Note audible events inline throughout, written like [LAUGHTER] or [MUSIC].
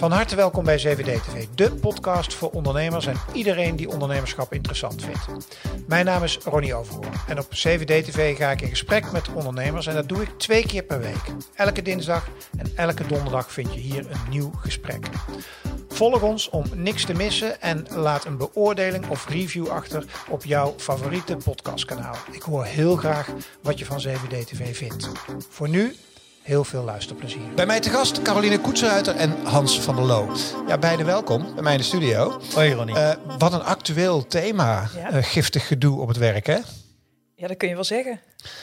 Van harte welkom bij CVD TV, de podcast voor ondernemers en iedereen die ondernemerschap interessant vindt. Mijn naam is Ronnie Overhoorn en op CVD TV ga ik in gesprek met ondernemers en dat doe ik twee keer per week. Elke dinsdag en elke donderdag vind je hier een nieuw gesprek. Volg ons om niks te missen en laat een beoordeling of review achter op jouw favoriete podcastkanaal. Ik hoor heel graag wat je van CVD TV vindt. Voor nu heel veel luisterplezier. Bij mij te gast Caroline Koetsenruiter en Hans van der Loo. Ja, beide welkom bij mij in de studio. Hoi Ronnie. Uh, wat een actueel thema, Ja. uh, giftig gedoe op het werk hè? Ja, dat kun je wel zeggen.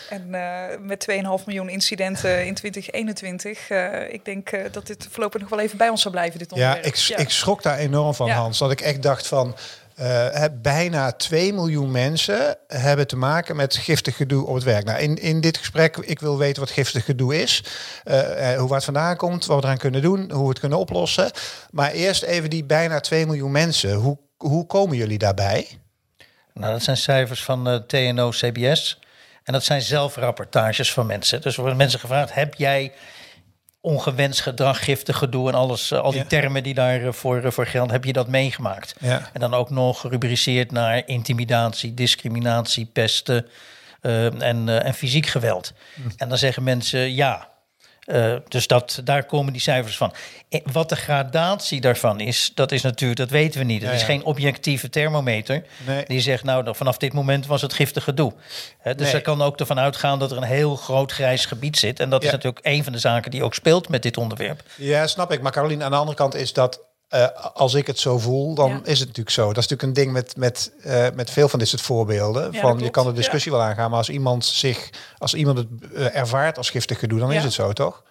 En uh, met 2,5 miljoen incidenten in 2021, uh, ik denk uh, dat dit voorlopig nog wel even bij ons zal blijven, dit Ja, onderwerp. ik, ik schrok daar enorm van Ja. Hans. Dat ik echt dacht van, hè, bijna 2 miljoen mensen hebben te maken met giftig gedoe op het werk. Nou, in, in dit gesprek, ik wil weten wat giftig gedoe is. Uh, hoe het vandaan komt, wat we eraan kunnen doen, hoe we het kunnen oplossen. Maar eerst even die bijna 2 miljoen mensen. Hoe, hoe komen jullie daarbij? Nou, dat zijn cijfers van TNO-CBS. En dat zijn zelfrapportages van mensen. Dus er worden mensen gevraagd, heb jij ongewenst gedrag, giftig gedoe en alles, uh, al die Ja. termen die daarvoor uh, voor gelden, heb je dat meegemaakt? Ja. En dan ook nog gerubriceerd naar intimidatie, discriminatie, pesten uh, en, uh, en fysiek geweld. Hm. En dan zeggen mensen ja. Uh, dus dat, daar komen die cijfers van. En wat de gradatie daarvan is, dat is natuurlijk, dat weten we niet. Het Ja, is geen objectieve thermometer Nee. die zegt, nou, vanaf dit moment was het giftig gedoe. Dus Nee. er kan ook ervan uitgaan dat er een heel groot grijs gebied zit. En dat Ja. is natuurlijk een van de zaken die ook speelt met dit onderwerp. Ja, snap ik. Maar Caroline, aan de andere kant is dat... eh, als ik het zo voel, dan Ja. is het natuurlijk zo. Dat is natuurlijk een ding met, met, eh, met veel van dit soort voorbeelden. van, je kan de discussie wel aangaan, maar als iemand zich, als iemand het eh, ervaart als giftig gedoe, dan is het zo, toch?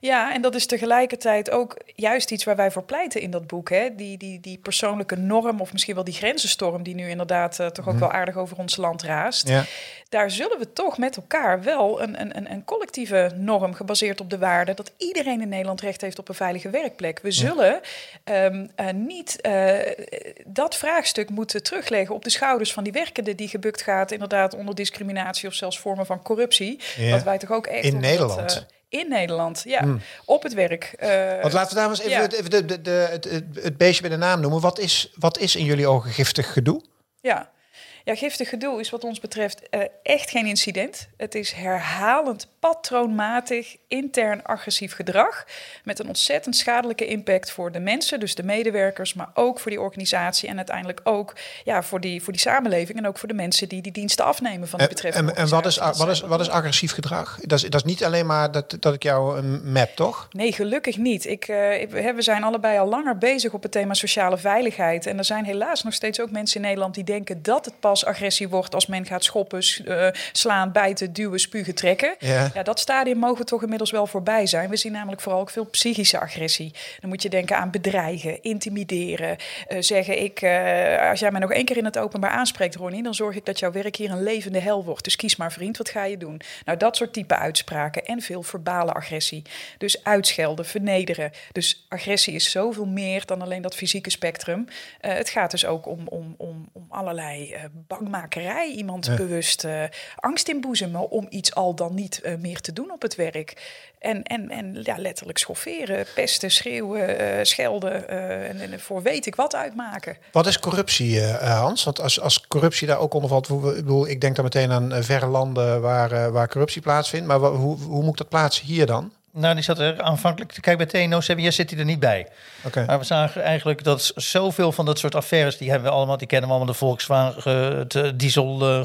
Ja, en dat is tegelijkertijd ook juist iets waar wij voor pleiten in dat boek. Hè? Die, die, die persoonlijke norm, of misschien wel die grenzenstorm, die nu inderdaad uh, toch ook wel aardig over ons land raast. Mhm. Ja. Daar zullen we toch met elkaar wel een, een, een, collectieve norm gebaseerd op de waarde dat iedereen in Nederland recht heeft op een veilige werkplek. We zullen um, uh, niet uh, dat vraagstuk moeten terugleggen op de schouders van die werkende die gebukt gaat, inderdaad onder discriminatie of zelfs vormen van corruptie. Ja. Wat wij toch ook echt. In Nederland. Dat, in Nederland, ja. Hmm. Op het werk. Uh, Want laten we daar eens even, ja. het, even de, de, de, het, het, het beestje bij de naam noemen. Wat is, wat is in jullie ogen giftig gedoe? Ja. Ja, giftig gedoe is wat ons betreft uh, echt geen incident. Het is herhalend, patroonmatig, intern agressief gedrag. Met een ontzettend schadelijke impact voor de mensen, dus de medewerkers, maar ook voor die organisatie en uiteindelijk ook ja, voor, die, voor die samenleving en ook voor de mensen die die diensten afnemen van de betreffende En, en wat, is, wat, is, wat is agressief gedrag? Dat is, dat is niet alleen maar dat, dat ik jou een map, toch? Nee, gelukkig niet. Ik, uh, ik, we zijn allebei al langer bezig op het thema sociale veiligheid. En er zijn helaas nog steeds ook mensen in Nederland die denken dat het pas agressie wordt als men gaat schoppen, uh, slaan, bijten, duwen, spugen, trekken. Ja. Ja, dat stadium mogen we toch inmiddels wel voorbij zijn. We zien namelijk vooral ook veel psychische agressie. Dan moet je denken aan bedreigen, intimideren. Uh, zeggen ik, uh, als jij mij nog één keer in het openbaar aanspreekt, Ronnie, dan zorg ik dat jouw werk hier een levende hel wordt. Dus kies maar vriend, wat ga je doen? Nou, dat soort type uitspraken en veel verbale agressie. Dus uitschelden, vernederen. Dus agressie is zoveel meer dan alleen dat fysieke spectrum. Uh, het gaat dus ook om, om, om, om allerlei bangmakerij. Iemand ja. bewust angst inboezemen om iets al dan niet meer te doen op het werk. En, en, en ja, letterlijk schofferen, pesten, schreeuwen, uh, schelden en, en, voor weet ik wat uitmaken. Wat is corruptie, uh, Hans? Want als, als corruptie daar ook onder valt, ik, bedoel, ik denk dan meteen aan verre landen waar, uh, waar corruptie plaatsvindt. Maar hoe, hoe moet ik dat plaatsen hier dan? Nou, die zat er aanvankelijk te kijken bij TNO CBS zit hij er niet bij. Okay. Maar we zagen eigenlijk dat zoveel van dat soort affaires, die hebben we allemaal, die kennen we allemaal, de Volkswagen, het diesel uh,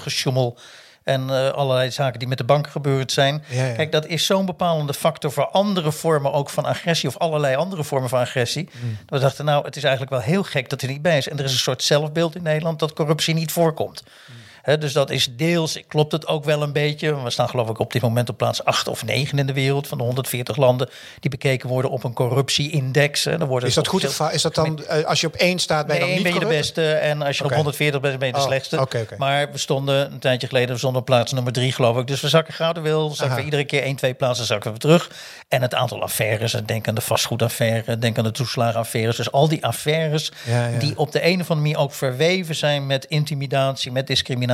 en uh, allerlei zaken die met de banken gebeurd zijn. Ja, ja. Kijk, dat is zo'n bepalende factor voor andere vormen ook van agressie of allerlei andere vormen van agressie. Mm. We dachten, nou, het is eigenlijk wel heel gek dat hij niet bij is. En er is een soort zelfbeeld in Nederland dat corruptie niet voorkomt. Mm. He, dus dat is deels, klopt het ook wel een beetje. We staan geloof ik op dit moment op plaats 8 of 9 in de wereld van de 140 landen die bekeken worden op een corruptieindex. He, dan is dat goed of is dat dan, uh, als je op één staat, ben je nee, dan niet ben je de beste en als je okay. op 140 bent, ben je de oh, slechtste. Okay, okay. Maar we stonden een tijdje geleden, we stonden op plaats nummer 3 geloof ik. Dus we zakken gradueel, zakken we iedere keer 1, 2 plaatsen zakken we terug. En het aantal affaires, denk aan de vastgoedaffaire, denk aan de toeslagenaffaires. Dus al die affaires ja, ja. die op de een of andere manier ook verweven zijn met intimidatie, met discriminatie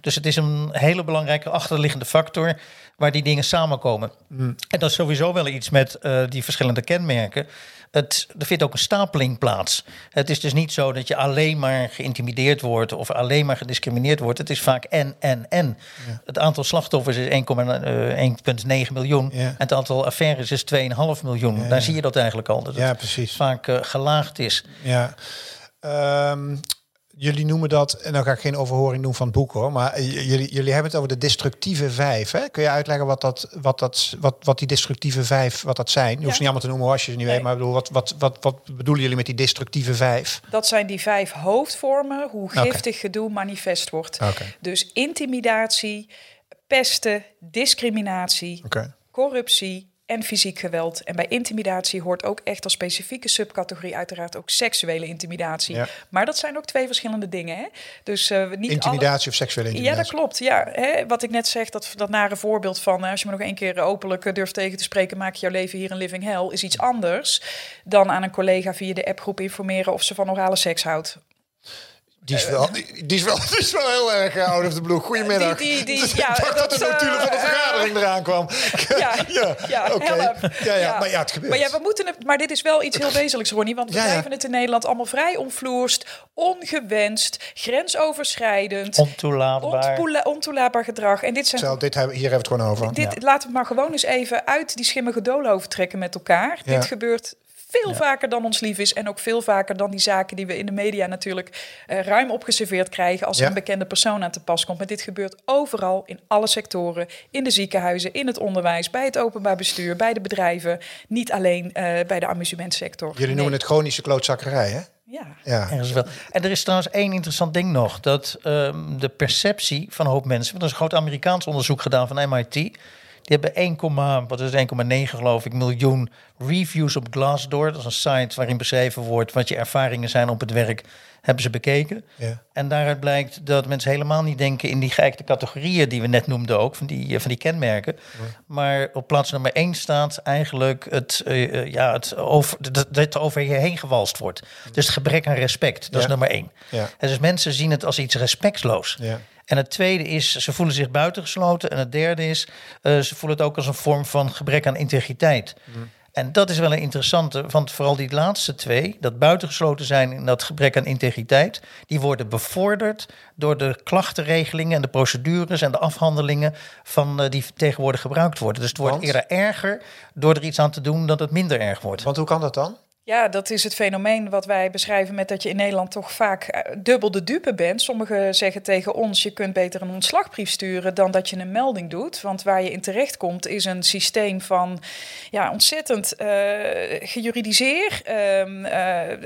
Dus het is een hele belangrijke achterliggende factor waar die dingen samenkomen. Mm. En dat is sowieso wel iets met eh, die verschillende kenmerken. Het, er vindt ook een stapeling plaats. Het is dus niet zo dat je alleen maar geïntimideerd wordt of alleen maar gediscrimineerd wordt. Het is vaak en, en, en. Het aantal slachtoffers is 1,9 eh, miljoen. Ja. En het aantal affaires is 2,5 miljoen. Ja, Daar zie je dat eigenlijk al. Dat Ja, het precies. vaak eh, gelaagd is. Ja. Ehm, jullie noemen dat, en dan ga ik geen overhoring doen van het boek hoor, maar jullie, jullie hebben het over de destructieve vijf. Hè? Kun je uitleggen wat, dat, wat, dat, wat, wat die destructieve vijf, wat dat zijn? Je hoeft Ja. ze niet allemaal te noemen als je ze niet Nee. weet, maar bedoel, wat, wat, wat, wat bedoelen jullie met die destructieve vijf? Dat zijn die vijf hoofdvormen hoe giftig gedoe manifest wordt. Dus intimidatie, pesten, discriminatie, corruptie en fysiek geweld. En bij intimidatie hoort ook echt als specifieke subcategorie uiteraard ook seksuele intimidatie. Ja. Maar dat zijn ook twee verschillende dingen. Hè? Dus eh, niet alle- Intimidatie of seksuele Ja, intimidatie? dat klopt. Ja, hè, wat ik net zeg, dat, dat nare voorbeeld van... eh, als je me nog één keer openlijk eh, durft tegen te spreken... maak je jouw leven hier een living hell, is iets anders... dan aan een collega via de appgroep informeren... of ze van orale seks houdt. Die is wel, die, die is wel, [LAUGHS] die is wel heel erg uh, out of the blue. Goedemiddag. Die- die- die- Ik ja, dacht dat, dat, de notulen van de eh, vergadering eraan kwam. [LAUGHS] [LAUGHS] Ja, ja, ja. Ja, ja, maar ja, het gebeurt. Maar, ja, we moeten het, maar dit is wel iets heel wezenlijks, Ronnie. Want we Ja, ja. blijven het in Nederland allemaal vrij onvloerst, ongewenst, grensoverschrijdend, Ontoelaatbaar. ontoela- ontoelaatbaar gedrag. En dit zijn Zo, dit hebben, hier hebben we het gewoon over. Dit, Laten we het maar gewoon eens even uit die schimmige doolhoven trekken met elkaar. Ja. Dit gebeurt veel vaker dan ons lief is. En ook veel vaker dan die zaken die we in de media natuurlijk eh, ruim opgeserveerd krijgen. Als er Ja. een bekende persoon aan te pas komt. Maar dit gebeurt overal, in alle sectoren. In de ziekenhuizen, in het onderwijs, bij het openbaar bestuur, bij de bedrijven. Niet alleen eh, bij de amusementsector. Jullie Nee. noemen het chronische klootzakkerij, hè? Ja. Ja. Ergens wel. En er is trouwens één interessant ding nog. Dat ehm, de perceptie van een hoop mensen... Want er is een groot Amerikaans onderzoek gedaan van MIT. Die hebben 1, wat is het, 1,9 geloof ik miljoen reviews op Glassdoor. Dat is een site waarin beschreven wordt wat je ervaringen zijn op het werk. Hebben ze bekeken. Ja. En daaruit blijkt dat mensen helemaal niet denken in die geëikte categorieën die we net noemden ook, van die, eh, van die kenmerken. Maar op plaats nummer één staat eigenlijk het, eh, eh, ja, het over, dat, dat er over je heen gewalst wordt. Dus het gebrek aan respect, dat Ja. is nummer één. Ja. En dus mensen zien het als iets respectloos. Ja. En het tweede is, ze voelen zich buitengesloten. En het derde is, eh, ze voelen het ook als een vorm van gebrek aan integriteit. En dat is wel een interessante, want vooral die laatste twee, dat buitengesloten zijn en dat gebrek aan integriteit, die worden bevorderd door de klachtenregelingen en de procedures en de afhandelingen van eh, die tegenwoordig gebruikt worden. Dus het wordt Want? eerder erger door er iets aan te doen dat het minder erg wordt. Want hoe kan dat dan? Ja, dat is het fenomeen wat wij beschrijven met dat je in Nederland toch vaak eh, dubbel de dupe bent. Sommigen zeggen tegen ons, je kunt beter een ontslagbrief sturen dan dat je een melding doet. Want waar je in terecht komt is een systeem van ja, ontzettend eh,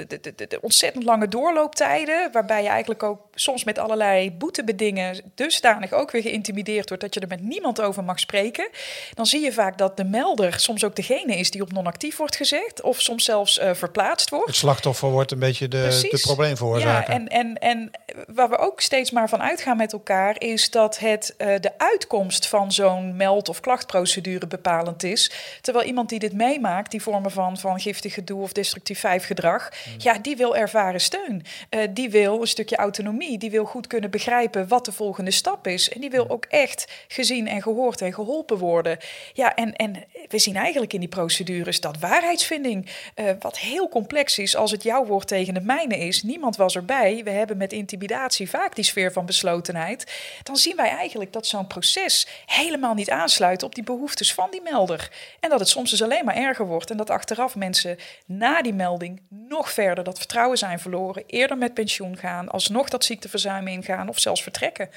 de- de- de- ontzettend lange doorlooptijden, waarbij je eigenlijk ook soms met allerlei boetebedingen dusdanig ook weer geïntimideerd wordt dat je er met niemand over mag spreken. Dan zie je vaak dat de melder soms ook degene is die op non-actief wordt gezet of soms zelfs eh, verplaatst wordt. Het slachtoffer wordt een beetje de, Precies. de probleemveroorzaker. Ja, en, en, en waar we ook steeds maar van uitgaan met elkaar, is dat het eh, de uitkomst van zo'n meld- of klachtprocedure bepalend is. Terwijl iemand die dit meemaakt, die vormen van, van giftig gedoe of destructief vijfgedrag, ja, die wil ervaren steun. Eh, die wil een stukje autonomie. Die wil goed kunnen begrijpen wat de volgende stap is. En die wil ook echt gezien en gehoord en geholpen worden. Ja, en, en we zien eigenlijk in die procedures dat waarheidsvinding, eh, heel complex is als het jouw woord tegen het mijne is. Niemand was erbij. We hebben met intimidatie vaak die sfeer van beslotenheid. Dan zien wij eigenlijk dat zo'n proces helemaal niet aansluit op die behoeftes van die melder. En dat het soms dus alleen maar erger wordt. En dat achteraf mensen na die melding nog verder dat vertrouwen zijn verloren. Eerder met pensioen gaan, alsnog dat ziekteverzuim ingaan of zelfs vertrekken.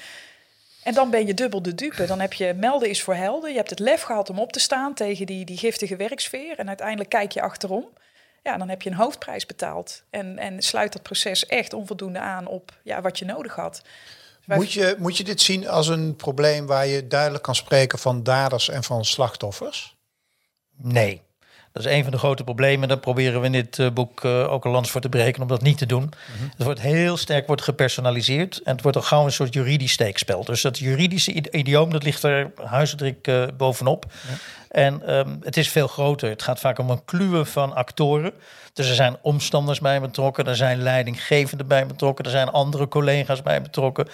En dan ben je dubbel de dupe. Dan heb je melden is voor helden. Je hebt het lef gehad om op te staan tegen die, die giftige werksfeer. En uiteindelijk kijk je achterom. Ja, dan heb je een hoofdprijs betaald. En, en sluit dat proces echt onvoldoende aan op ja, wat je nodig had. Moet je, moet je dit zien als een probleem waar je duidelijk kan spreken van daders en van slachtoffers? Nee. Dat is een van de grote problemen. Daar proberen we in dit eh, boek eh, ook een lans voor te breken om dat niet te doen. Het wordt heel sterk wordt gepersonaliseerd en het wordt al gauw een soort juridisch steekspel. Dus dat juridische idioom dat ligt er huisdruk eh bovenop. En ehm, het is veel groter. Het gaat vaak om een kluwe van actoren. Dus er zijn omstanders bij betrokken, er zijn leidinggevenden bij betrokken, er zijn andere collega's bij betrokken.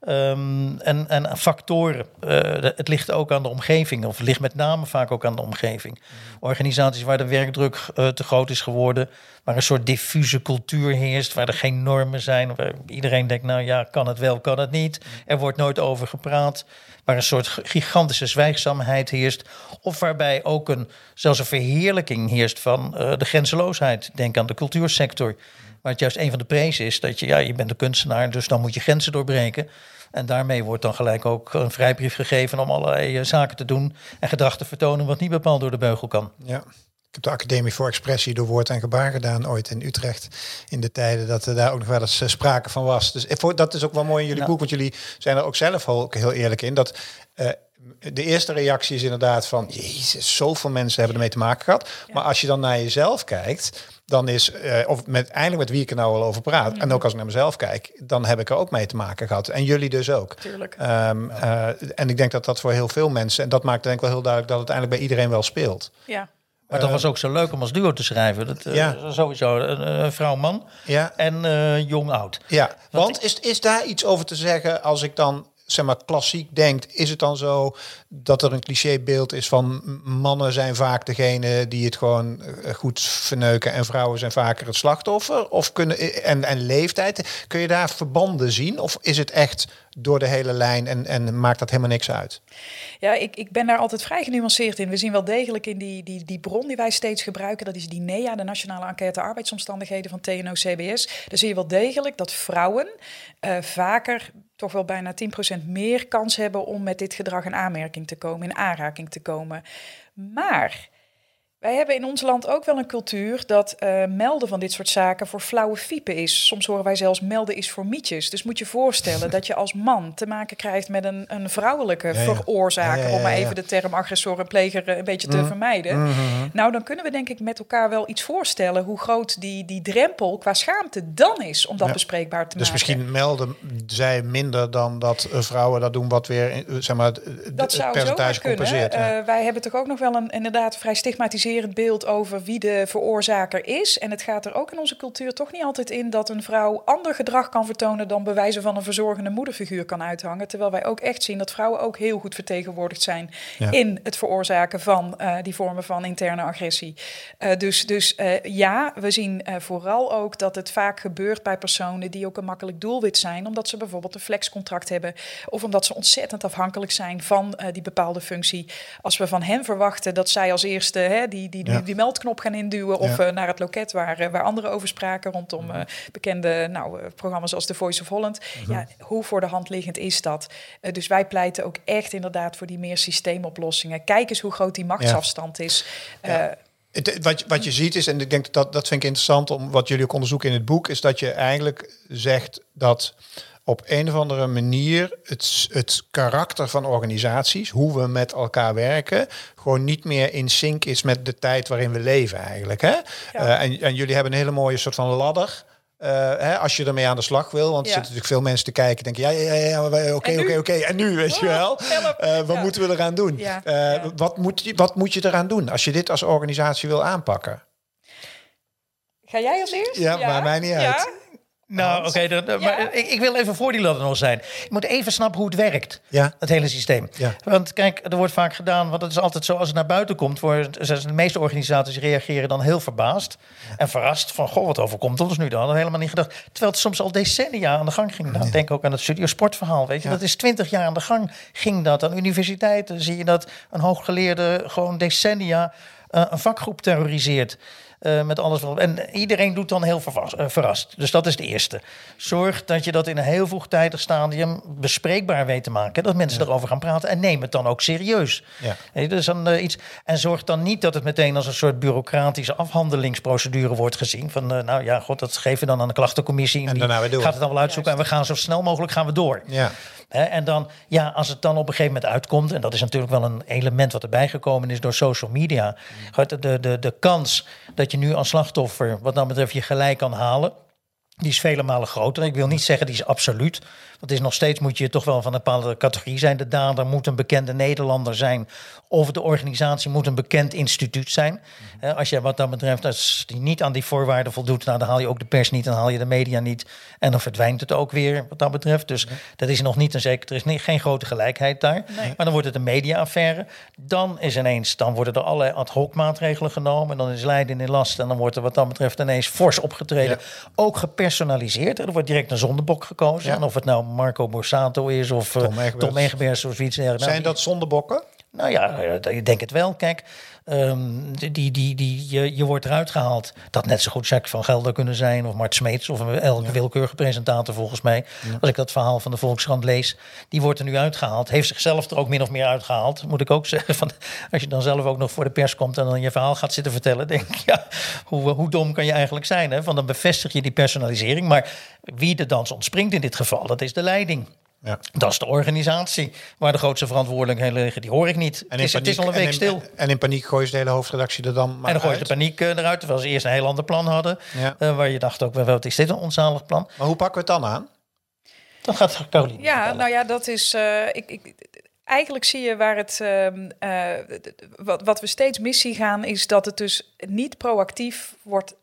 Ehm, en, en factoren. Eh, het ligt ook aan de omgeving, of het ligt met name vaak ook aan de omgeving. Organisaties waar de werkdruk uh, te groot is geworden, waar een soort diffuse cultuur heerst, waar er geen normen zijn, waar iedereen denkt, nou ja, kan het wel, kan het niet. Er wordt nooit over gepraat waar een soort gigantische zwijgzaamheid heerst. Of waarbij ook een, zelfs een verheerlijking heerst van uh, de grenzeloosheid. Denk aan de cultuursector. Waar het juist een van de prezen is dat je, ja, je bent een kunstenaar, dus dan moet je grenzen doorbreken. En daarmee wordt dan gelijk ook een vrijbrief gegeven om allerlei uh, zaken te doen en gedrag te vertonen wat niet bepaald door de beugel kan. Ja. Ik heb de Academie voor Expressie door woord en gebaar gedaan ooit in Utrecht. In de tijden dat er daar ook nog wel eens sprake van was. Dus dat is ook wel mooi in jullie boek, want jullie zijn er ook zelf ook heel eerlijk in. Dat eh, de eerste reactie is inderdaad van, jezus, zoveel mensen hebben ermee te maken gehad. Maar als je dan naar jezelf kijkt, dan is, eh, of met, eindelijk met wie ik er nou al over praat, en ook als ik naar mezelf kijk, dan heb ik er ook mee te maken gehad. En jullie dus ook. Tuurlijk. Ehm, eh, en ik denk dat dat voor heel veel mensen, en dat maakt denk ik wel heel duidelijk dat het eigenlijk bij iedereen wel speelt. Ja. Maar dat was ook zo leuk om als duo te schrijven. Dat, eh, Ja. Sowieso, een, vrouw-man Ja, en eh, jong-oud. Ja, want is, is daar iets over te zeggen als ik dan zeg maar klassiek denk, is het dan zo dat er een clichébeeld is van mannen zijn vaak degene die het gewoon eh, goed verneuken en vrouwen zijn vaker het slachtoffer? Of kunnen en, en leeftijd, kun je daar verbanden zien? Of is het echt door de hele lijn en, en maakt dat helemaal niks uit? Ja, ik, ik ben daar altijd vrij genuanceerd in. We zien wel degelijk in die, die, die bron die wij steeds gebruiken, dat is die NEA, de Nationale Enquête Arbeidsomstandigheden van TNO-CBS. Daar zie je wel degelijk dat vrouwen eh, vaker toch wel bijna 10% meer kans hebben om met dit gedrag in aanmerking te komen, in aanraking te komen. Maar wij hebben in ons land ook wel een cultuur dat eh, melden van dit soort zaken voor flauwe fiepen is. Soms horen wij zelfs melden is voor mietjes. Dus moet je voorstellen dat je als man te maken krijgt met een, een vrouwelijke Ja, ja. veroorzaker, Ja, om maar even de term agressor en pleger eh, een beetje te vermijden. Nou, dan kunnen we denk ik met elkaar wel iets voorstellen hoe groot die, die drempel qua schaamte dan is om dat bespreekbaar te Dus maken. misschien melden zij minder dan dat eh, vrouwen dat doen, wat weer zeg maar, het- het Dat zomaar percentage compenseert. Eh, wij hebben toch ook nog wel een inderdaad vrij stigmatiserend beeld over wie de veroorzaker is. En het gaat er ook in onze cultuur toch niet altijd in dat een vrouw ander gedrag kan vertonen dan bewijzen van een verzorgende moederfiguur kan uithangen. Terwijl wij ook echt zien dat vrouwen ook heel goed vertegenwoordigd zijn Ja. in het veroorzaken van eh, die vormen van interne agressie. Eh, dus dus eh, ja, we zien vooral ook dat het vaak gebeurt bij personen die ook een makkelijk doelwit zijn, omdat ze bijvoorbeeld een flexcontract hebben of omdat ze ontzettend afhankelijk zijn van die bepaalde functie. Als we van hen verwachten dat zij als eerste hè, die, die, die, die meldknop gaan induwen of eh, naar het loket waar, eh, waar anderen over spraken rondom eh, bekende nou, programma's als The Voice of Holland. Ja, hoe voor de hand liggend is dat? Dus wij pleiten ook echt inderdaad voor die meer systeemoplossingen. Kijk eens hoe groot die machtsafstand is. Het, wat, wat je ziet is, en ik denk dat dat vind ik interessant om wat jullie ook onderzoeken in het boek, is dat je eigenlijk zegt dat op een of andere manier het, het karakter van organisaties, hoe we met elkaar werken, gewoon niet meer in sync is met de tijd waarin we leven eigenlijk. Hè? Eh, en, en jullie hebben een hele mooie soort van ladder. eh, hè, als je ermee aan de slag wil, want er zitten natuurlijk veel mensen te kijken, denken ja, oké, oké, oké, en nu, weet je Oh, wel. Eh, wat Ja. moeten we eraan doen? Ja. Wat, moet je, wat moet je eraan doen als je dit als organisatie wil aanpakken? Ga jij als eerst? Ja, maakt mij niet uit. Nou, oké, maar ik, ik wil even voor die ladder nog zijn. Je moet even snappen hoe het werkt, Ja. het hele systeem. Ja. Want kijk, er wordt vaak gedaan, want het is altijd zo als het naar buiten komt, voor de meeste organisaties reageren dan heel verbaasd en verrast van, goh, wat overkomt ons nu dan? Hadden helemaal niet gedacht. Terwijl het soms al decennia aan de gang ging. Nou, denk ook aan het studiosportverhaal, weet je. Ja. Dat is twintig jaar aan de gang ging dat. Aan universiteiten zie je dat een hooggeleerde gewoon decennia eh, een vakgroep terroriseert. Eh, met alles wat. En iedereen doet dan heel eh, verrast. Dus dat is de eerste. Zorg dat je dat in een heel vroegtijdig stadium bespreekbaar weet te maken. Dat mensen erover gaan praten. En neem het dan ook serieus. Ja. Is dan, eh, iets. En zorg dan niet dat het meteen als een soort bureaucratische afhandelingsprocedure wordt gezien. Van nou ja, god, dat geven we dan aan de klachtencommissie. En die weer door. Gaat het dan wel uitzoeken. En we gaan zo snel mogelijk gaan we door. Ja. En dan, ja, als het dan op een gegeven moment uitkomt, en dat is natuurlijk wel een element wat erbij gekomen is door social media. Goed, De, de, de kans dat je nu als slachtoffer, wat dat betreft, je gelijk kan halen. Die is vele malen groter. Ik wil niet zeggen die is absoluut. Want het is nog steeds moet je toch wel van een bepaalde categorie zijn. De dader moet een bekende Nederlander zijn. Of de organisatie moet een bekend instituut zijn. Als je wat dat betreft, als die niet aan die voorwaarden voldoet, nou, dan haal je ook de pers niet, dan haal je de media niet. En dan verdwijnt het ook weer wat dat betreft. Dus dat is nog niet een zeker. Er is niet, geen grote gelijkheid daar. Maar dan wordt het een mediaaffaire. Dan is ineens, dan worden er allerlei ad hoc maatregelen genomen. En dan is Leiden in last. En dan wordt er wat dat betreft ineens fors opgetreden. Ook gepersonaliseerd. Er wordt direct een zondebok gekozen. En of het nou Marco Borsato is of Tom Egbers of iets dergelijks. Zijn dat zondebokken? Nou ja, ik denk het wel. Kijk, um, die, die, die, je, je wordt eruit gehaald. Dat net zo goed Jack van Gelder kunnen zijn of Mart Smeets of elke willekeurige presentator volgens mij. Als ik dat verhaal van de Volkskrant lees, die wordt er nu uitgehaald. Heeft zichzelf er ook min of meer uitgehaald, moet ik ook [LAUGHS] zeggen. Van, als je dan zelf ook nog voor de pers komt en dan je verhaal gaat zitten vertellen, denk ik, ja, hoe, hoe dom kan je eigenlijk zijn? Hè? Van dan bevestig je die personalisering. Maar wie de dans ontspringt in dit geval, dat is de leiding. Ja. Dat is de organisatie waar de grootste verantwoordelijkheden liggen. Die hoor ik niet. En het, is, paniek, het is al een week stil. En in paniek gooi je de hele hoofdredactie er dan maar En dan gooi je de paniek uh, eruit. Terwijl ze eerst een heel ander plan hadden. Ja. Uh, waar je dacht ook, wat is dit een onzalig plan? Maar hoe pakken we het dan aan? Dan gaat Caroline Ja, nou ja, dat is... Uh, ik, ik, eigenlijk zie je waar het... Uh, wat, wat we steeds mis zien gaan... is dat het dus niet proactief wordt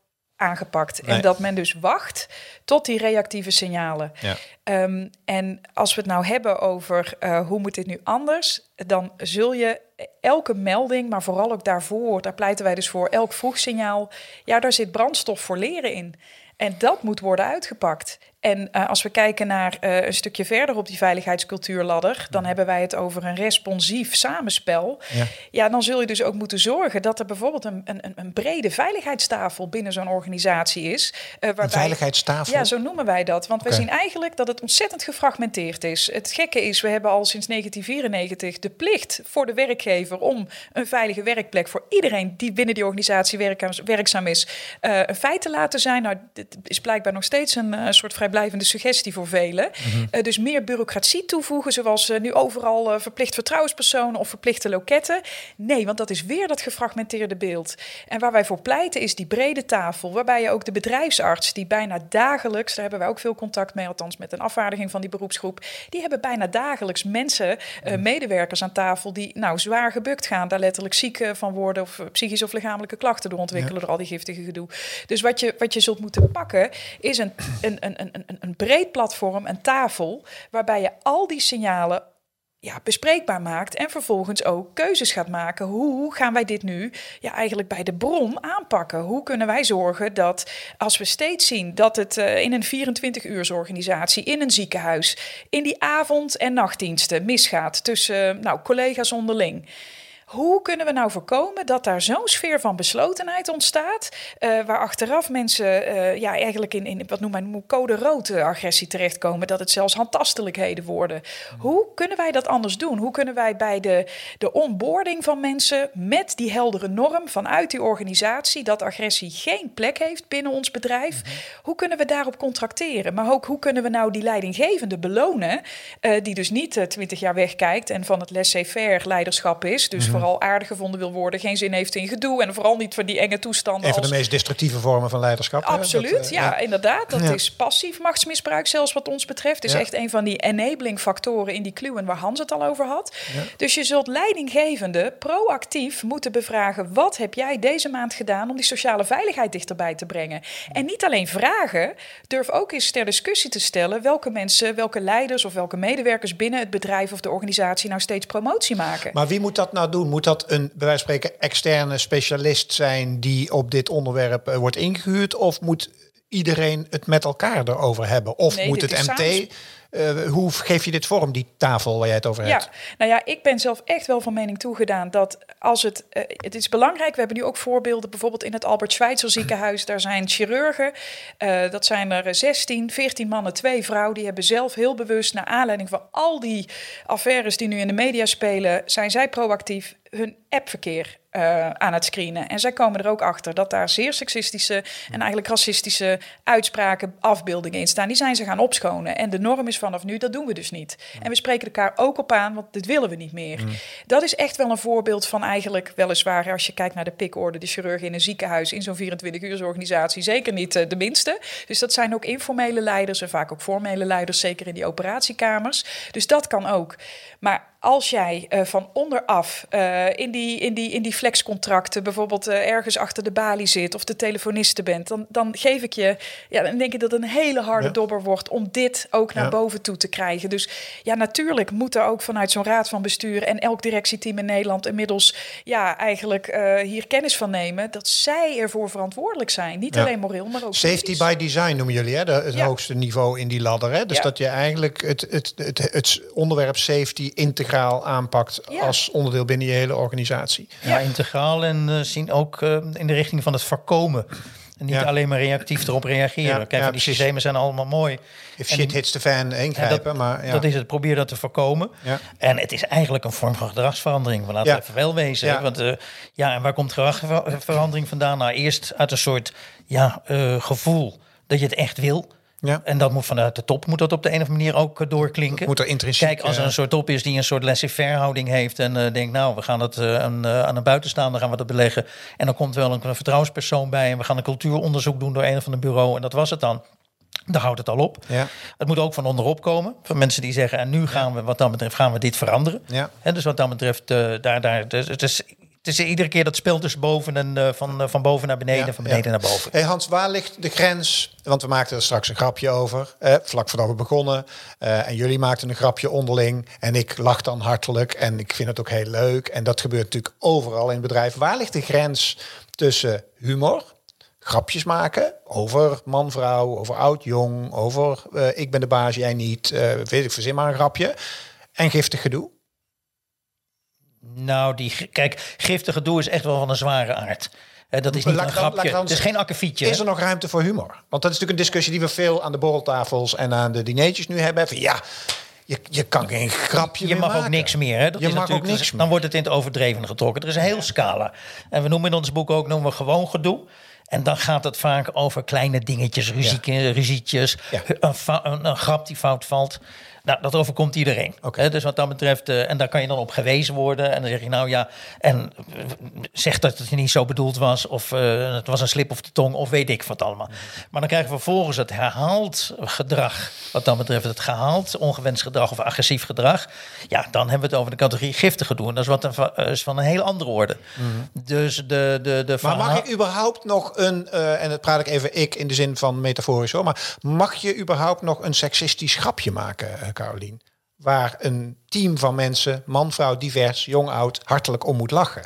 aangepakt. En dat men dus wacht tot die reactieve signalen. Ja. Um, en als we het nou hebben over uh, hoe moet dit nu anders, dan zul je elke melding, maar vooral ook daarvoor, daar pleiten wij dus voor, elk vroegsignaal, ja, daar zit brandstof voor leren in. En dat moet worden uitgepakt. En uh, als we kijken naar uh, een stukje verder op die veiligheidscultuurladder, dan hebben wij het over een responsief samenspel. Ja. ja, dan zul je dus ook moeten zorgen dat er bijvoorbeeld een, een, een brede veiligheidstafel binnen zo'n organisatie is. Uh, waarbij, een veiligheidstafel? Ja, zo noemen wij dat. Want okay. we zien eigenlijk dat het ontzettend gefragmenteerd is. Het gekke is, we hebben al sinds 1994 de plicht voor de werkgever om een veilige werkplek voor iedereen die binnen die organisatie werkzaam is, een feit te laten zijn. Nou, dit is blijkbaar nog steeds een soort vrij blijvende suggestie voor velen. Mhm. Eh, dus meer bureaucratie toevoegen, zoals uh, nu overal uh, verplicht vertrouwenspersonen of verplichte loketten. Nee, want dat is weer dat gefragmenteerde beeld. En waar wij voor pleiten is die brede tafel, waarbij je ook de bedrijfsarts, die bijna dagelijks, daar hebben wij ook veel contact mee, althans met een afvaardiging van die beroepsgroep, die hebben bijna dagelijks mensen, mhm. medewerkers aan tafel, die nou zwaar gebukt gaan, daar letterlijk ziek van worden of psychische of lichamelijke klachten door ontwikkelen door al die giftige gedoe. Dus wat je, wat je zult moeten pakken, is een, een, een, een, een, breed platform, een tafel, waarbij je al die signalen ja, bespreekbaar maakt en vervolgens ook keuzes gaat maken. Hoe gaan wij dit nu ja, eigenlijk bij de bron aanpakken? Hoe kunnen wij zorgen dat als we steeds zien dat het uh, in een 24-uursorganisatie, in een ziekenhuis, in die avond- en nachtdiensten misgaat tussen nou, collega's onderling hoe kunnen we nou voorkomen dat daar zo'n sfeer van beslotenheid ontstaat, uh, waar achteraf mensen uh, ja, eigenlijk in, in wat noem maar code rood agressie terechtkomen, dat het zelfs handtastelijkheden worden. Hoe kunnen wij dat anders doen? Hoe kunnen wij bij de, de onboarding van mensen met die heldere norm vanuit die organisatie dat agressie geen plek heeft binnen ons bedrijf, hoe kunnen we daarop contracteren? Maar ook hoe kunnen we nou die leidinggevende belonen, uh, die dus niet twintig jaar wegkijkt en van het laissez-faire leiderschap is, dus mm vooral aardig gevonden wil worden, geen zin heeft in gedoe en vooral niet voor die enge toestanden. Een van de meest destructieve vormen van leiderschap. Absoluut, dat, ja, ja, inderdaad. Dat is passief machtsmisbruik, zelfs wat ons betreft. is echt een van die enabling factoren in die kluwen waar Hans het al over had. Dus je zult leidinggevende proactief moeten bevragen: wat heb jij deze maand gedaan om die sociale veiligheid dichterbij te brengen? En niet alleen vragen, durf ook eens ter discussie te stellen welke mensen, welke leiders of welke medewerkers binnen het bedrijf of de organisatie nou steeds promotie maken. Maar wie moet dat nou doen? Moet dat een, bij wijze van spreken, externe specialist zijn die op dit onderwerp uh, wordt ingehuurd? Of moet iedereen het met elkaar erover hebben? Of nee, moet het MT... Uh, hoe geef je dit vorm, die tafel waar jij het over hebt? Ja, nou ja, ik ben zelf echt wel van mening toegedaan dat als het... Uh, het is belangrijk, we hebben nu ook voorbeelden, bijvoorbeeld in het Albert Schweitzer ziekenhuis. Daar zijn chirurgen, uh, dat zijn er 16, 14 mannen, twee vrouwen. Die hebben zelf heel bewust, naar aanleiding van al die affaires die nu in de media spelen, zijn zij proactief hun appverkeer uh, aan het screenen. En zij komen er ook achter dat daar zeer seksistische en eigenlijk racistische uitspraken, afbeeldingen in staan. Die zijn ze gaan opschonen. En de norm is vanaf nu, dat doen we dus niet. En we spreken elkaar ook op aan, want dit willen we niet meer. Mm. Dat is echt wel een voorbeeld van eigenlijk, weliswaar, als je kijkt naar de pikorde, de chirurg in een ziekenhuis, in zo'n 24-uursorganisatie, zeker niet uh, de minste. Dus dat zijn ook informele leiders en vaak ook formele leiders, zeker in die operatiekamers. Dus dat kan ook. Maar als jij uh, van onderaf uh, in, die, in, die, in die flexcontracten bijvoorbeeld uh, ergens achter de balie zit of de telefoniste bent, dan, dan geef ik je, ja, dan denk ik dat het een hele harde dobber wordt om dit ook naar boven toe te krijgen. Dus ja, natuurlijk moet er ook vanuit zo'n raad van bestuur en elk directieteam in Nederland inmiddels ja, eigenlijk hier kennis van nemen dat zij ervoor verantwoordelijk zijn. Niet alleen moreel, maar ook. Safety by design noemen jullie, hè? De, het hoogste niveau in die ladder. Hè? Dus dat je eigenlijk het, het, het, het onderwerp safety integraal integraal aanpakt als onderdeel binnen je hele organisatie. Ja, integraal en uh, zien ook uh, in de richting van het voorkomen. En niet alleen maar reactief erop reageren. Ja, Kijk, die systemen zijn allemaal mooi. If shit hits the fan, ingrijpen. Dat, maar, dat is het. Probeer dat te voorkomen. En het is eigenlijk een vorm van gedragsverandering. We laten even wel wezen. Want uh, ja, en waar komt gedragsverandering vandaan? Nou, eerst uit een soort ja, gevoel dat je het echt wil. Ja. En dat moet vanuit de top moet dat op de een of andere manier ook eh, doorklinken. Moet er intrinsiek... Kijk, als er een soort top is die een soort laissez-faire houding heeft... en uh, denkt, nou, we gaan dat uh, aan, uh, aan een buitenstaander gaan we dat beleggen... en dan komt wel een, vertrouwenspersoon bij... en we gaan een cultuuronderzoek doen door een of ander bureau... en dat was het dan. Daar houdt het al op. Ja. Het moet ook van onderop komen. Van mensen die zeggen, en nu gaan we wat dat betreft gaan we dit veranderen. Ja. En dus wat dat betreft, daar, daar, dus, dus het is iedere keer dat spel tussen boven en uh, van, uh, van boven naar beneden en van beneden naar boven. Hey Hans, waar ligt de grens? Want we maakten er straks een grapje over, eh, vlak voordat we begonnen. Uh, en jullie maakten een grapje onderling. En ik lach dan hartelijk. En ik vind het ook heel leuk. En dat gebeurt natuurlijk overal in het bedrijf. Waar ligt de grens tussen humor, grapjes maken over man-vrouw, over oud-jong, over ik ben de baas, jij niet, weet ik, verzin maar een grapje. En giftig gedoe? Nou, die, kijk, giftige doel is echt wel van een zware aard. dat is niet een grapje. Het is geen akkefietje. Is er nog ruimte voor humor? Want dat is natuurlijk een discussie die we veel aan de borreltafels en aan de dineetjes nu hebben. Van ja, je, je kan geen grapje Je mag ook niks meer. Hè? Dat je is mag ook niks Dan wordt het in het overdreven getrokken. Er is een heel scala. En we noemen in ons boek ook noemen we gewoon gedoe. En dan gaat het vaak over kleine dingetjes, ruzietjes, een, een, grap die fout valt. Nou, dat overkomt iedereen. Okay. Dus wat dat betreft, uh, en daar kan je dan op gewezen worden. En dan zeg je nou ja, en uh, zeg dat het niet zo bedoeld was, of uh, het was een slip of de tong, of weet ik wat allemaal. Maar dan krijgen we vervolgens het herhaald gedrag, wat dan betreft het gehaald ongewenst gedrag of agressief gedrag. Ja, dan hebben we het over de categorie giftige doen. Dat is, wat een, is van een hele andere orde. Mm Dus de, de, de maar mag je überhaupt nog een, en dat praat ik even ik in de zin van metaforisch hoor, maar mag je überhaupt nog een seksistisch grapje maken? Carolien. Waar een team van mensen, man, vrouw, divers, jong, oud, hartelijk om moet lachen.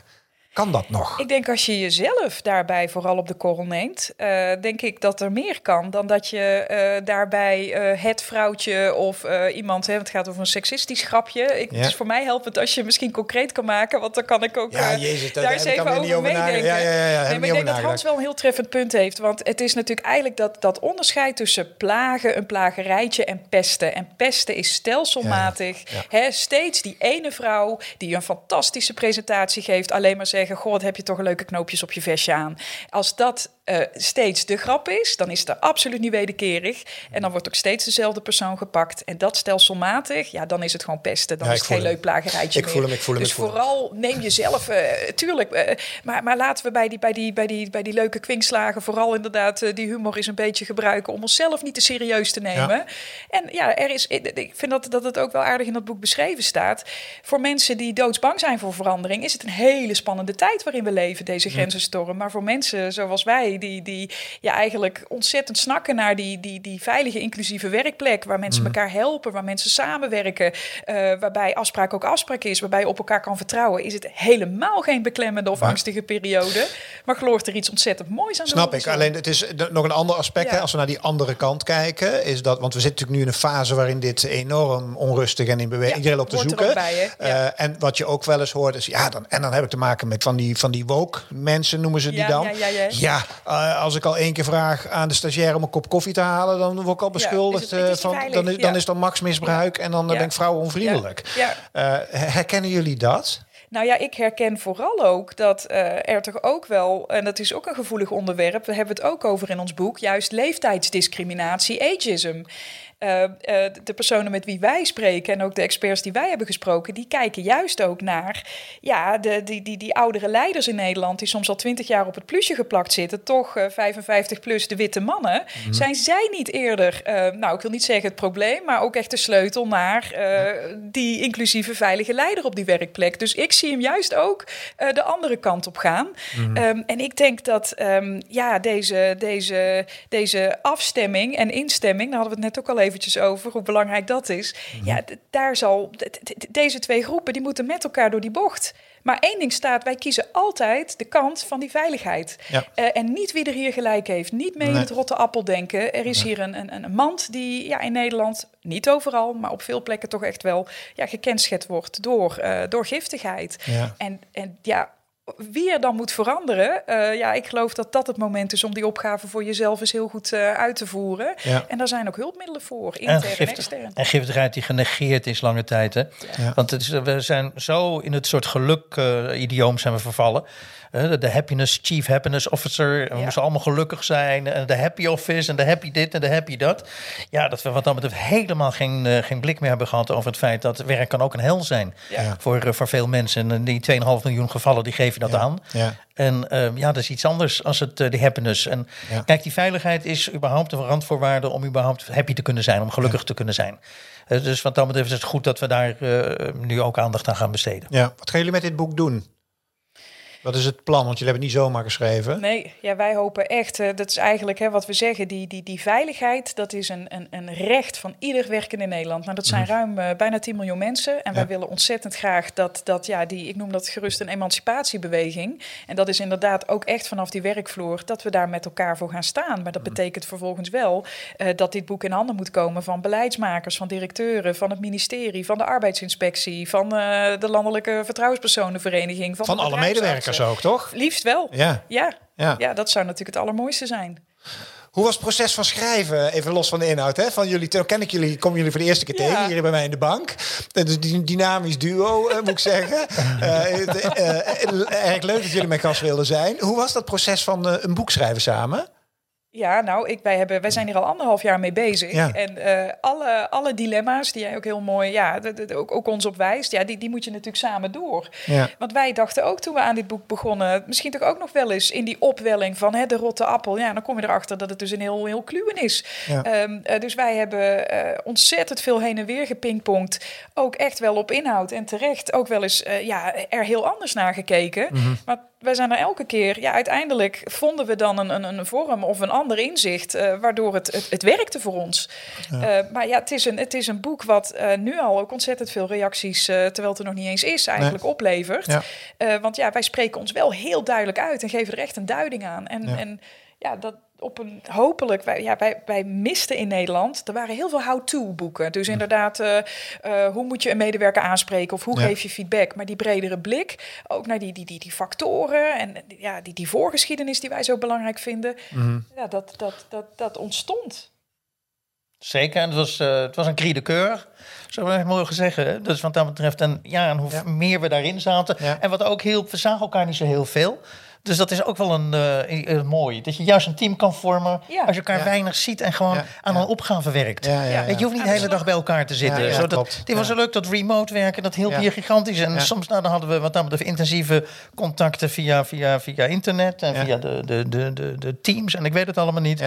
Kan dat nog? Ik denk als je jezelf daarbij vooral op de korrel neemt, uh, denk ik dat er meer kan dan dat je uh, daarbij uh, het vrouwtje of iemand, hè, het gaat over een seksistisch grapje. Ik, ja. Is voor mij helpend als je misschien concreet kan maken, want dan kan ik ook ja, Jezus, daar eens even over, over meedenken. Ja, ja, ja, ja, nee, maar ik denk dat Hans wel een heel treffend punt heeft, want het is natuurlijk eigenlijk dat, dat onderscheid tussen plagen, een plagerijtje en pesten. En pesten is stelselmatig. Hè, steeds die ene vrouw die een fantastische presentatie geeft, alleen maar zegt zeggen: Goh, wat heb je toch leuke knoopjes op je vestje aan. Als dat uh, steeds de grap is, dan is het absoluut niet wederkerig. En dan wordt ook steeds dezelfde persoon gepakt. En dat stelselmatig, ja, dan is het gewoon pesten. Dan is het geen leuk plagerijtje ik Voel hem, ik voel hem, dus voel vooral neem jezelf, uh, tuurlijk. Uh, maar, maar laten we bij die, bij, die, bij, die, bij die leuke kwinkslagen vooral inderdaad die humor eens een beetje gebruiken om onszelf niet te serieus te nemen. Ja. En ja, er is, ik vind dat, dat het ook wel aardig in dat boek beschreven staat. Voor mensen die doodsbang zijn voor verandering, is het een hele spannende tijd waarin we leven, deze grenzenstorm. Maar voor mensen zoals wij, die, die ja, eigenlijk ontzettend snakken naar die, die, die veilige, inclusieve werkplek, waar mensen mm. elkaar helpen, waar mensen samenwerken, uh, waarbij afspraak ook afspraak is, waarbij je op elkaar kan vertrouwen, is het helemaal geen beklemmende of angstige periode. Maar gelooft er iets ontzettend moois aan. Snap ik. Alleen het is nog een ander aspect. Hè, als we naar die andere kant kijken, is dat, want we zitten natuurlijk nu in een fase waarin dit enorm onrustig en in beweging. Iedereen op te zoeken. Bij, uh, en wat je ook wel eens hoort, is ja, dan, en dan heb ik te maken met van die, van die woke mensen, noemen ze die dan. Ja, ja, ja. ja uh, als ik al één keer vraag aan de stagiair om een kop koffie te halen, dan word ik al beschuldigd uh, van. Dan, dan is dan max misbruik en dan ben ik vrouw onvriendelijk. Uh, herkennen jullie dat? Nou ja, ik herken vooral ook dat uh, er toch ook wel, en dat is ook een gevoelig onderwerp, we hebben het ook over in ons boek, juist leeftijdsdiscriminatie, ageism. Uh, uh, de personen met wie wij spreken en ook de experts die wij hebben gesproken, die kijken juist ook naar ja, de, die, die, die oudere leiders in Nederland, die soms al twintig jaar op het plusje geplakt zitten, toch uh, 55 plus de witte mannen. Mm -hmm. Zijn zij niet eerder, nou ik wil niet zeggen het probleem, maar ook echt de sleutel naar die inclusieve veilige leider op die werkplek? Dus ik zie hem juist ook de andere kant op gaan. Mm -hmm. um, en ik denk dat um, ja, deze, deze, deze afstemming en instemming, daar hadden we het net ook al eventjes over, hoe belangrijk dat is. -hmm. Ja, daar zal, deze twee groepen, die moeten met elkaar door die bocht. Maar één ding staat, wij kiezen altijd de kant van die veiligheid. Ja. Uh, en niet wie er hier gelijk heeft. Niet mee nee. in het rotte appel denken. Er is nee. hier een, een, een mand die ja, in Nederland, niet overal, maar op veel plekken toch echt wel ja, gekenschet wordt door, uh, door giftigheid. Ja. En, en ja, wie er dan moet veranderen, uh, ja, ik geloof dat dat het moment is om die opgave voor jezelf eens heel goed uh, uit te voeren. Ja. En daar zijn ook hulpmiddelen voor, intern en, en extern. En giftigheid die genegeerd is lange tijd, hè? Ja. Want het is, we zijn zo in het soort geluk-idioom uh, zijn we vervallen. De happiness, chief happiness officer. We moesten allemaal gelukkig zijn. En de happy office en de happy dit en de happy dat. Ja, dat we wat dat betreft helemaal geen, geen blik meer hebben gehad over het feit dat werk kan ook een hel zijn voor, voor veel mensen. En die 2,5 miljoen gevallen, die geven dat ja. aan. Ja. En uh, ja, dat is iets anders als het, uh, de happiness. En ja. kijk, die veiligheid is überhaupt een randvoorwaarde om überhaupt happy te kunnen zijn, om gelukkig te kunnen zijn. Uh, dus wat dat betreft is het goed dat we daar nu ook aandacht aan gaan besteden. Ja, wat gaan jullie met dit boek doen? Wat is het plan? Want jullie hebben het niet zomaar geschreven. Nee, ja, wij hopen echt, uh, dat is eigenlijk hè, wat we zeggen, die, die, die veiligheid, dat is een, een, een recht van ieder werkende in Nederland. Nou, dat zijn mm. ruim uh, bijna 10 miljoen mensen. En ja. wij willen ontzettend graag dat, dat, ja, die, ik noem dat gerust een emancipatiebeweging. En dat is inderdaad ook echt vanaf die werkvloer, dat we daar met elkaar voor gaan staan. Maar dat mm. betekent vervolgens wel uh, dat dit boek in handen moet komen van beleidsmakers, van directeuren, van het ministerie, van de arbeidsinspectie, van de Landelijke Vertrouwenspersonenvereniging. Van, van alle medewerkers ook, toch? Liefst wel. Ja. ja. Ja. ja, dat zou natuurlijk het allermooiste zijn. Hoe was het proces van schrijven, even los van de inhoud? Hè? Van jullie, ken ik jullie, kom jullie voor de eerste keer ja. tegen hier bij mij in de bank. Dus die dynamisch duo, uh, moet ik zeggen. [LAUGHS] uh, erg leuk dat jullie mijn gast wilden zijn. Hoe was dat proces van een boek schrijven samen? Ja, nou, ik, wij, hebben, wij zijn hier al anderhalf jaar mee bezig. Ja. En uh, alle, alle dilemma's die jij ook heel mooi, ja, de, de, ook, ook ons op wijst, ja, die, die moet je natuurlijk samen door. Ja. Want wij dachten ook toen we aan dit boek begonnen, misschien toch ook nog wel eens in die opwelling van hè, de rotte appel. Ja, dan kom je erachter dat het dus een heel, heel kluwen is. Ja. Um, uh, dus wij hebben uh, ontzettend veel heen en weer gepingpongd. Ook echt wel op inhoud en terecht ook wel eens ja, er heel anders naar gekeken. Mm -hmm. Maar wij zijn er elke keer, ja, uiteindelijk vonden we dan een, een, een vorm of een ander inzicht, uh, waardoor het, het, het, werkte voor ons. Ja. Uh, maar ja, het is een, het is een boek wat uh, nu al ook ontzettend veel reacties, terwijl het er nog niet eens is, eigenlijk nee. oplevert. Ja. want ja, wij spreken ons wel heel duidelijk uit en geven er echt een duiding aan. En ja, en, ja dat, op een hopelijk, wij, ja, wij, wij misten in Nederland, er waren heel veel how-to boeken. Dus inderdaad, uh, uh, hoe moet je een medewerker aanspreken of hoe ja. geef je feedback? Maar die bredere blik, ook naar die, die, die, die factoren en ja, die, die voorgeschiedenis die wij zo belangrijk vinden, mm. ja, dat, dat, dat, dat ontstond. Zeker, en het was, uh, het was een cri de coeur, zo we mogen zeggen. Dus wat dat betreft, en ja, en hoe ja. meer we daarin zaten. En wat ook heel, we zagen elkaar niet zo heel veel. Dus dat is ook wel een uh, uh, mooi. Dat je juist een team kan vormen ja. als je elkaar ja. weinig ziet en gewoon ja. aan een opgave werkt. je hoeft niet de hele dag bij elkaar te zitten. Ja, Zodat, dit was zo leuk, dat remote werken, dat hielp hier gigantisch. En soms nou, dan hadden we wat dan betreft intensieve contacten via, via, via internet en via de, de, de, de, de teams. En ik weet het allemaal niet.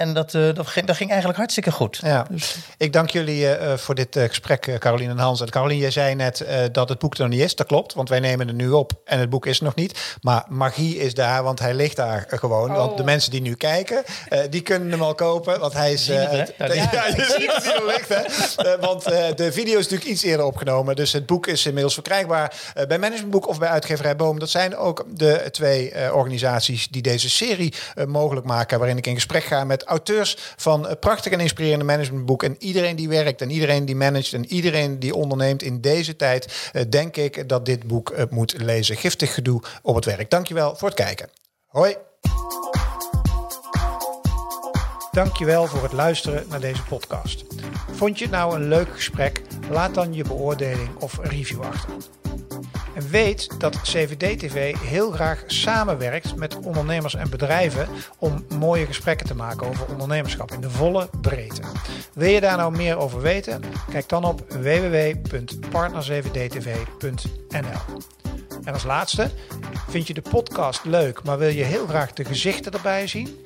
En dat, uh, dat, ging, dat ging eigenlijk hartstikke goed. Ja. Dus. Ik dank jullie uh, voor dit uh, gesprek, Caroline en Hans. En Caroline, jij zei net dat het boek er nog niet is. Dat klopt, want wij nemen het nu op en het boek is er nog niet. Maar magie is daar, want hij ligt daar gewoon. Oh. Want de mensen die nu kijken, die kunnen hem al kopen. Want hij is... Het, [LAUGHS] ja, ja, ja, je ziet het hier ligt, hè. want de video is natuurlijk iets eerder opgenomen. Dus het boek is inmiddels verkrijgbaar bij Managementboek of bij uitgeverij Boom. Dat zijn ook de twee organisaties die deze serie mogelijk maken. Waarin ik in gesprek ga met auteurs van prachtig en inspirerende managementboek. En iedereen die werkt en iedereen die managt en iedereen die onderneemt in deze tijd, denk ik dat dit boek moet lezen. Giftig gedoe op het werk. Dankjewel voor het kijken. Hoi. Dankjewel voor het luisteren naar deze podcast. Vond je het nou een leuk gesprek? Laat dan je beoordeling of review achter. En weet dat CVD-TV heel graag samenwerkt met ondernemers en bedrijven om mooie gesprekken te maken over ondernemerschap in de volle breedte. Wil je daar nou meer over weten? Kijk dan op www.partner7dtv.nl. En als laatste, vind je de podcast leuk, maar wil je heel graag de gezichten erbij zien?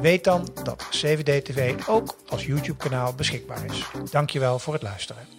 Weet dan dat CVD TV ook als YouTube-kanaal beschikbaar is. Dankjewel voor het luisteren.